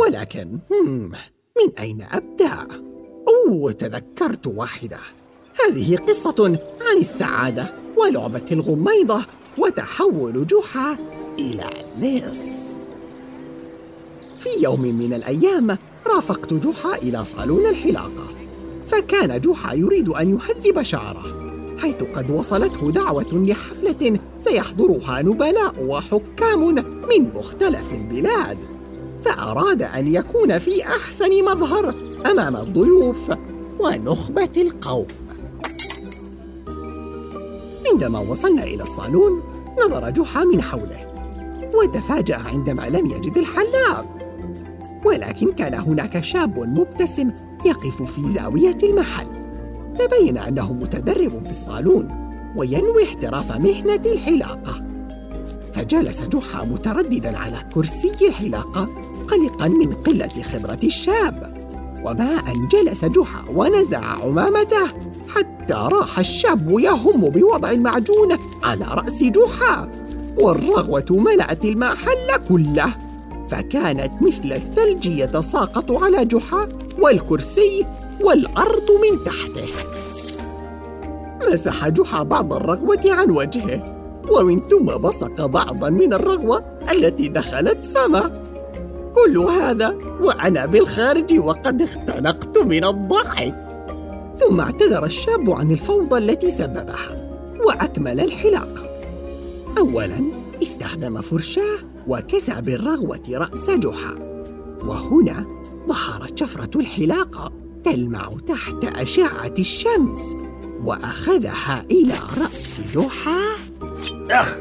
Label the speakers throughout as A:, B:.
A: ولكن من أين أبدأ؟ أوه تذكرت واحدة. هذه قصة عن السعادة ولعبة الغميضة وتحول جحا إلى لص. في يوم من الأيام رافقت جحا إلى صالون الحلاقة فكان جحا يريد أن يهذب شعره. حيث قد وصلته دعوة لحفلة سيحضرها نبلاء وحكام من مختلف البلاد. فأراد أن يكون في أحسن مظهر أمام الضيوف ونخبة القوم. عندما وصلنا إلى الصالون نظر جحا من حوله وتفاجأ عندما لم يجد الحلاق. ولكن كان هناك شاب مبتسم يقف في زاوية المحل. تبين أنه متدرب في الصالون وينوي احتراف مهنة الحلاقة. فجلس جحا مترددا على كرسي الحلاقة قلقا من قلة خبرة الشاب. وما أن جلس جحا ونزع عمامته حتى راح الشاب يهم بوضع المعجون على رأس جحا. والرغوة ملأت المحل كله. فكانت مثل الثلج يتساقط على جحا والكرسي والأرض من تحته. مسح جحا بعض الرغوة عن وجهه ومن ثم بصق بعضا من الرغوة التي دخلت فمه. كل هذا وأنا بالخارج وقد اختنقت من الضحك ثم اعتذر الشاب عن الفوضى التي سببها وأكمل الحلاقة أولاً استخدم فرشاة وكسى بالرغوة رأس جحا وهنا ظهرت شفرة الحلاقة تلمع تحت أشعة الشمس وأخذها إلى رأس جحا.
B: أخ!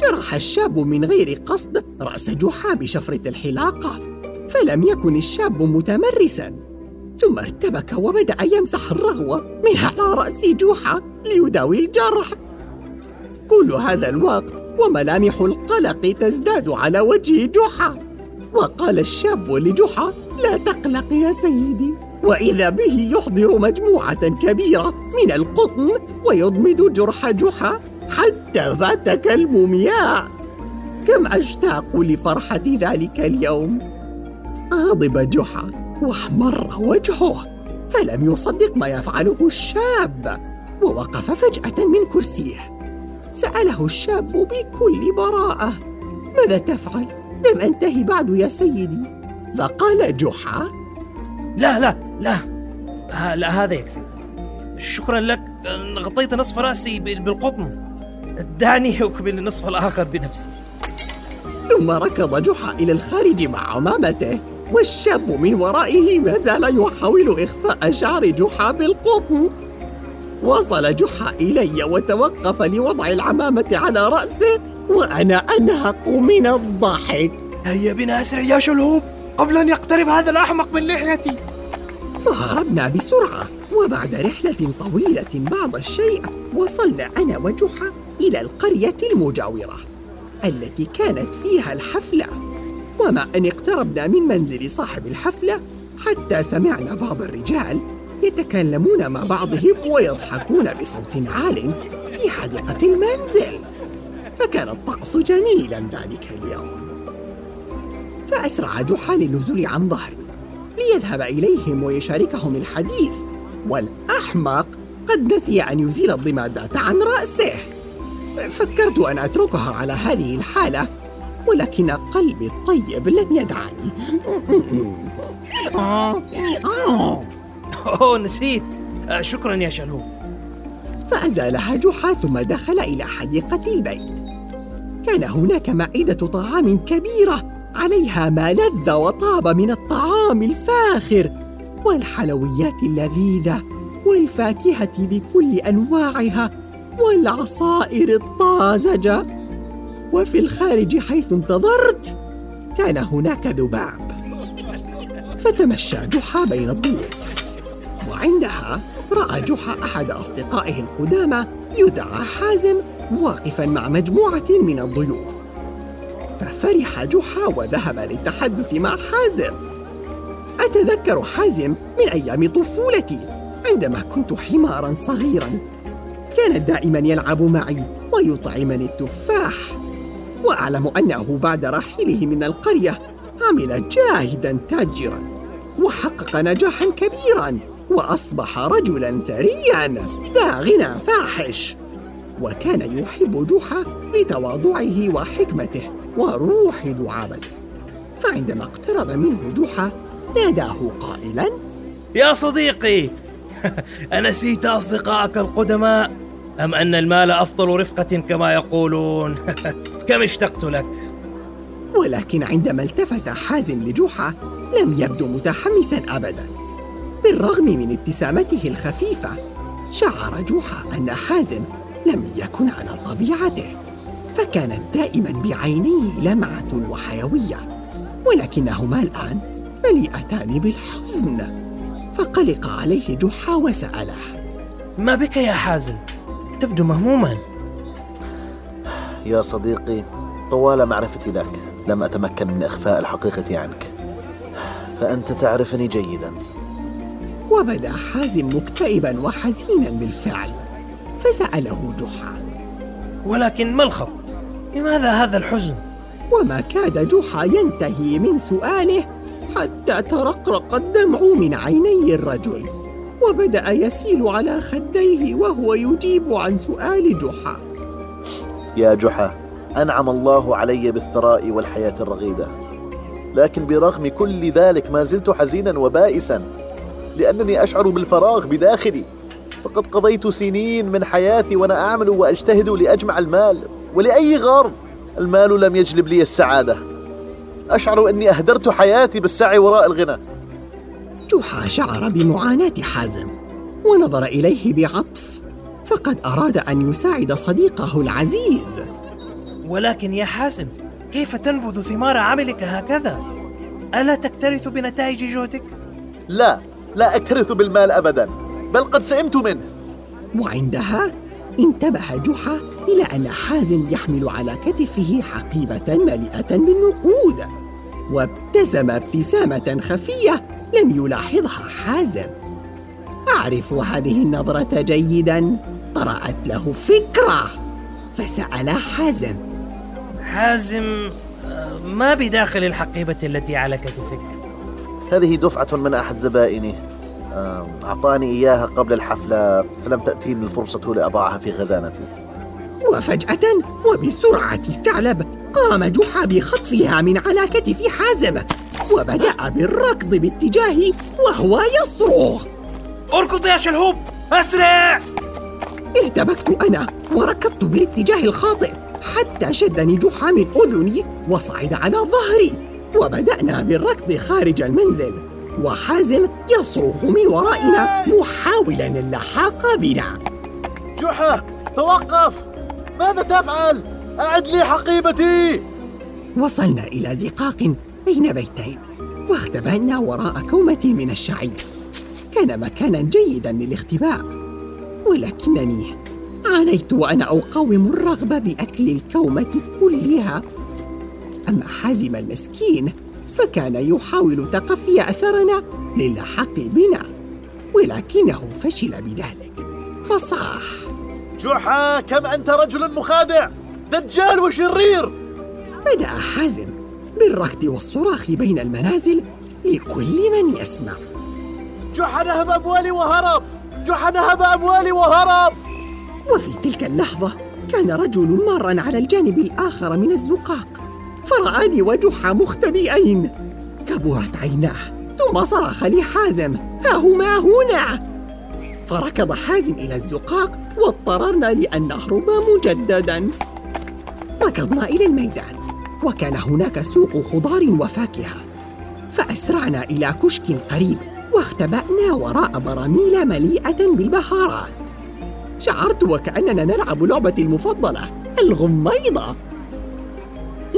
A: جرح الشاب من غير قصد رأس جحا بشفرة الحلاقة فلم يكن الشاب متمرسا. ثم ارتبك وبدأ يمسح الرغوة من على رأس جحا ليداوي الجرح. كل هذا الوقت وملامح القلق تزداد على وجه جحا وقال الشاب لجحا لا تقلق يا سيدي وإذا به يحضر مجموعة كبيرة من القطن ويضمد جرح جحا حتى بات كالمومياء كم أشتاق لفرحة ذلك اليوم؟ غضب جحا واحمر وجهه فلم يصدق ما يفعله الشاب ووقف فجأة من كرسيه. سأله الشاب بكل براءة ماذا تفعل؟ لم أنتهي بعد يا سيدي. فقال جحا
B: لا لا لا. لا هذا يكفي. شكرا لك. غطيت نصف رأسي بالقطن. دعني أكمل النصف الآخر بنفسي.
A: ثم ركض جحا إلى الخارج مع عمامته والشاب من ورائه ما زال يحاول إخفاء شعر جحا بالقطن. وصل جحا إلي وتوقف لوضع العمامة على رأسه وأنا أنهق من الضحك.
B: هيا بنا أسرع يا شلهوب. قبل أن يقترب هذا الأحمق من لحيتي.
A: فهربنا بسرعة وبعد رحلة طويلة بعض الشيء وصلنا أنا وجحا إلى القرية المجاورة التي كانت فيها الحفلة. ومع أن اقتربنا من منزل صاحب الحفلة حتى سمعنا بعض الرجال يتكلمون مع بعضهم ويضحكون بصوت عال في حديقة المنزل. فكان الطقس جميلا ذلك اليوم. فأسرع جحا للنزول عن ظهري ليذهب إليهم ويشاركهم الحديث والأحمق قد نسي أن يزيل الضمادات عن رأسه. فكرت أن أتركها على هذه الحالة ولكن قلبي الطيب لم يدعني.
B: أوه نسيت. آه شكرا يا شلهوب
A: فأزالها جحا ثم دخل إلى حديقة البيت. كان هناك مائدة طعام كبيرة عليها ما لذ وطاب من الطعام الفاخر والحلويات اللذيذة والفاكهة بكل أنواعها والعصائر الطازجة. وفي الخارج حيث انتظرت كان هناك ذباب. فتمشى جحا بين الضيوف وعندها رأى جحا أحد أصدقائه القدامى يدعى حازم واقفا مع مجموعة من الضيوف. ففرح جحا وذهب للتحدث مع حازم. أتذكر حازم من أيام طفولتي عندما كنت حمارا صغيرا. كان دائما يلعب معي ويطعمني التفاح. وأعلم أنه بعد رحيله من القرية عمل جاهدا تاجرا وحقق نجاحا كبيرا وأصبح رجلا ثريا ذا غنى فاحش. وكان يحب جحا لتواضعه وحكمته. وروح دعابته فعندما اقترب منه جحا ناداه قائلا
B: يا صديقي أنسيت أصدقائك القدماء؟ أم أن المال أفضل رفقة كما يقولون؟ كم اشتقت لك؟
A: ولكن عندما التفت حازم لجحا لم يبدو متحمسا أبدا. بالرغم من ابتسامته الخفيفة شعر جحا أن حازم لم يكن على طبيعته. فكانت دائما بعينيه لمعة وحيوية ولكنهما الآن مليئتان بالحزن فقلق عليه جحا وسأله.
B: ما بك يا حازم؟ تبدو مهموما.
C: يا صديقي طوال معرفتي لك لم أتمكن من إخفاء الحقيقة عنك. فأنت تعرفني جيدا.
A: وبدأ حازم مكتئبا وحزينا بالفعل فسأله جحا.
B: ولكن ما الخط لماذا هذا الحزن؟
A: وما كاد جحا ينتهي من سؤاله حتى ترقرق الدمع من عيني الرجل وبدأ يسيل على خديه وهو يجيب عن سؤال جحا.
C: يا جحا أنعم الله علي بالثراء والحياة الرغيدة. لكن برغم كل ذلك ما زلت حزينا وبائسا لأنني أشعر بالفراغ بداخلي. فقد قضيت سنين من حياتي وأنا أعمل وأجتهد لأجمع المال. ولأي غرض؟ المال لم يجلب لي السعادة. أشعر أني أهدرت حياتي بالسعي وراء الغنى.
A: جحا شعر بمعاناة حازم ونظر إليه بعطف فقد أراد أن يساعد صديقه العزيز.
B: ولكن يا حازم كيف تنبذ ثمار عملك هكذا؟ ألا تكترث بنتائج جهدك؟
C: لا لا أكترث بالمال أبدا بل قد سئمت منه.
A: وعندها انتبه جحا إلى أن حازم يحمل على كتفه حقيبة مليئة بالنقود وابتسم ابتسامة خفية لم يلاحظها حازم. أعرف هذه النظرة جيدا طرأت له فكرة فسأل حازم.
B: حازم ما بداخل الحقيبة التي على كتفك؟
C: هذه دفعة من أحد زبائني. أعطاني إياها قبل الحفلة فلم تأتيني الفرصة لأضعها في خزانتي.
A: وفجأة وبسرعة الثعلب قام جحا بخطفها من على كتف حازم وبدأ بالركض باتجاهي وهو يصرخ.
B: أركض يا شلهوب أسرع!
A: ارتبكت أنا وركضت بالاتجاه الخاطئ حتى شدني جحا من أذني وصعد على ظهري وبدأنا بالركض خارج المنزل. وحازم يصرخ من ورائنا محاولا اللحاق بنا.
C: جحا توقف! ماذا تفعل؟ أعد لي حقيبتي!
A: وصلنا إلى زقاق بين بيتين واختبأنا وراء كومة من الشعير. كان مكانا جيدا للاختباء ولكنني عانيت وأنا أقاوم الرغبة بأكل الكومة كلها. أما حازم المسكين فكان يحاول تقفي أثرنا للحق بنا ولكنه فشل بذلك. فصاح.
C: جحا كم أنت رجل مخادع؟ دجال وشرير!
A: بدأ حازم بالركض والصراخ بين المنازل لكل من يسمع.
C: جحا نهب أموالي وهرب! جحا نهب أموالي وهرب!
A: وفي تلك اللحظة كان رجل مارا على الجانب الآخر من الزقاق. فرآني وجحا مختبئين. كبرت عيناه ثم صرخ لحازم ها هما هنا؟ فركض حازم إلى الزقاق واضطررنا لأن نهرب مجددا. ركضنا إلى الميدان وكان هناك سوق خضار وفاكهة. فأسرعنا إلى كشك قريب واختبأنا وراء براميل مليئة بالبهارات. شعرت وكأننا نلعب لعبتي المفضلة الغميضة.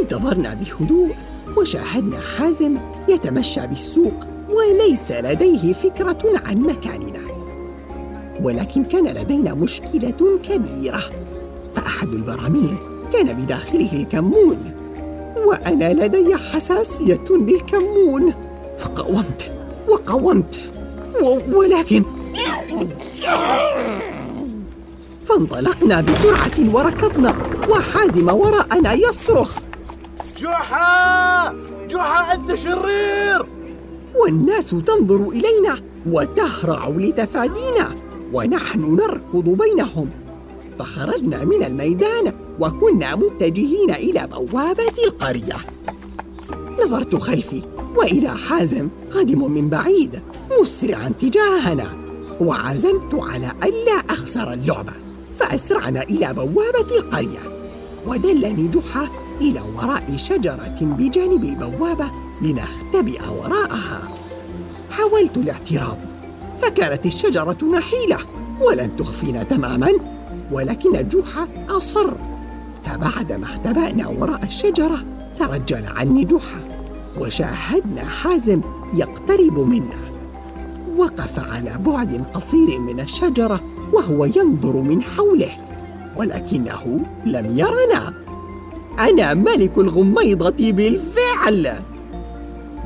A: انتظرنا بهدوء وشاهدنا حازم يتمشى بالسوق وليس لديه فكرة عن مكاننا. ولكن كان لدينا مشكلة كبيرة. فأحد البراميل كان بداخله الكمون. وأنا لدي حساسية للكمون. فقاومت وقاومت ولكن فانطلقنا بسرعة وركضنا وحازم وراءنا يصرخ.
C: جحا! جحا أنت شرير!
A: والناس تنظر إلينا وتهرع لتفادينا ونحن نركض بينهم. فخرجنا من الميدان وكنا متجهين إلى بوابة القرية. نظرت خلفي وإذا حازم قادم من بعيد مسرعا تجاهنا وعزمت على ألا أخسر اللعبة فأسرعنا إلى بوابة القرية. ودلني جحا إلى وراء شجرة بجانب البوابة لنختبئ وراءها. حاولت الاعتراض فكانت الشجرة نحيلة ولن تخفينا تماما ولكن جحا أصر. فبعدما اختبأنا وراء الشجرة ترجل عني جحا وشاهدنا حازم يقترب منا. وقف على بعد قصير من الشجرة وهو ينظر من حوله ولكنه لم يرنا. أنا ملك الغميضة بالفعل.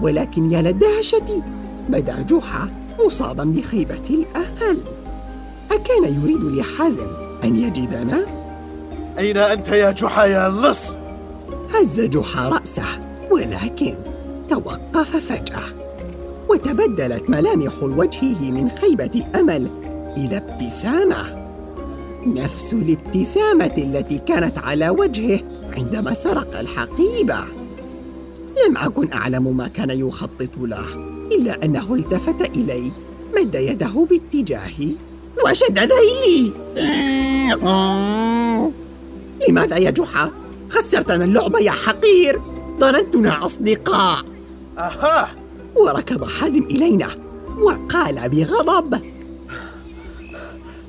A: ولكن يا لدهشتي بدا جحا مصابا بخيبة الأمل أكان يريد لحازم أن يجدنا؟
C: أين أنت يا جحا يا لص؟
A: هز جحا رأسه ولكن توقف فجأة. وتبدلت ملامح وجهه من خيبة الأمل إلى ابتسامة. نفس الابتسامة التي كانت على وجهه عندما سرق الحقيبة. لم أكن أعلم ما كان يخطط له إلا أنه التفت إلي مد يده باتجاهي وشد ذيلي لماذا يا جحا؟ خسرتنا اللعبة يا حقير. ظننتنا أصدقاء.
C: أها.
A: وركض حازم إلينا وقال بغضب.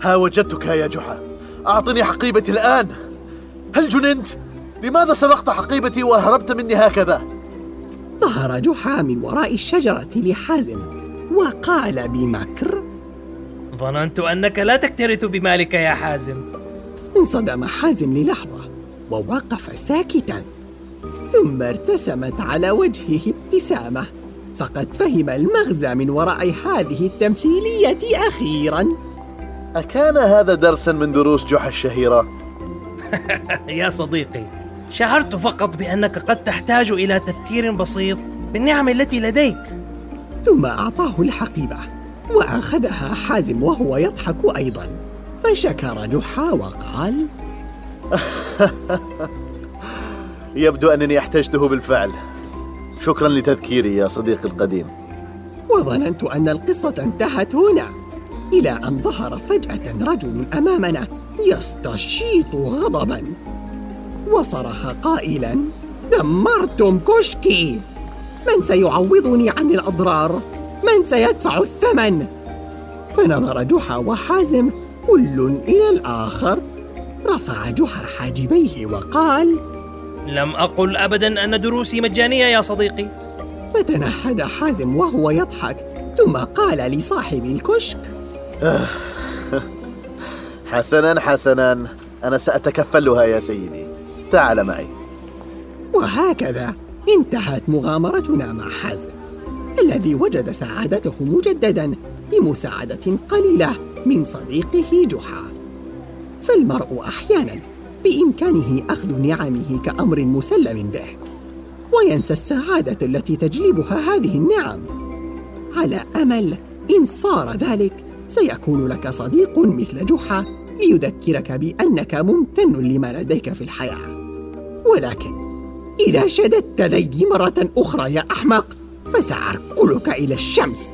C: ها وجدتك يا جحا. أعطني حقيبتي الآن. هل جننت؟ لماذا سرقت حقيبتي وهربت مني هكذا؟
A: ظهر جحا من وراء الشجرة لحازم وقال بمكر
B: ظننت أنك لا تكترث بمالك يا حازم
A: انصدم حازم للحظة ووقف ساكتا ثم ارتسمت على وجهه ابتسامة فقد فهم المغزى من وراء هذه التمثيلية أخيرا
C: أكان هذا درسا من دروس جحا الشهيرة؟
B: يا صديقي شعرت فقط بأنك قد تحتاج إلى تذكير بسيط بالنعم التي لديك.
A: ثم أعطاه الحقيبة وأخذها حازم وهو يضحك أيضا. فشكر جحا وقال
C: يبدو أنني احتجته بالفعل. شكرا لتذكيري يا صديقي القديم.
A: وظننت أن القصة انتهت هنا. إلى أن ظهر فجأة رجل أمامنا يستشيط غضبا. وصرخ قائلا دمرتم كشكي من سيعوضني عن الأضرار؟ من سيدفع الثمن؟ فنظر جحا وحازم كل إلى الآخر رفع جحا حاجبيه وقال
B: لم أقل أبدا أن دروسي مجانية يا صديقي
A: فتنهد حازم وهو يضحك ثم قال لصاحب الكشك
C: حسنا حسنا أنا سأتكفلها يا سيدي تعال معي.
A: وهكذا انتهت مغامرتنا مع حازم الذي وجد سعادته مجددا بمساعدة قليلة من صديقه جحا. فالمرء أحيانا بإمكانه أخذ نعمه كأمر مسلم به وينسى السعادة التي تجلبها هذه النعم. على أمل إن صار ذلك سيكون لك صديق مثل جحا ليذكرك بأنك ممتن لما لديك في الحياة. ولكن إذا شددت ذيلي مرة أخرى يا أحمق فسأركلك إلى الشمس.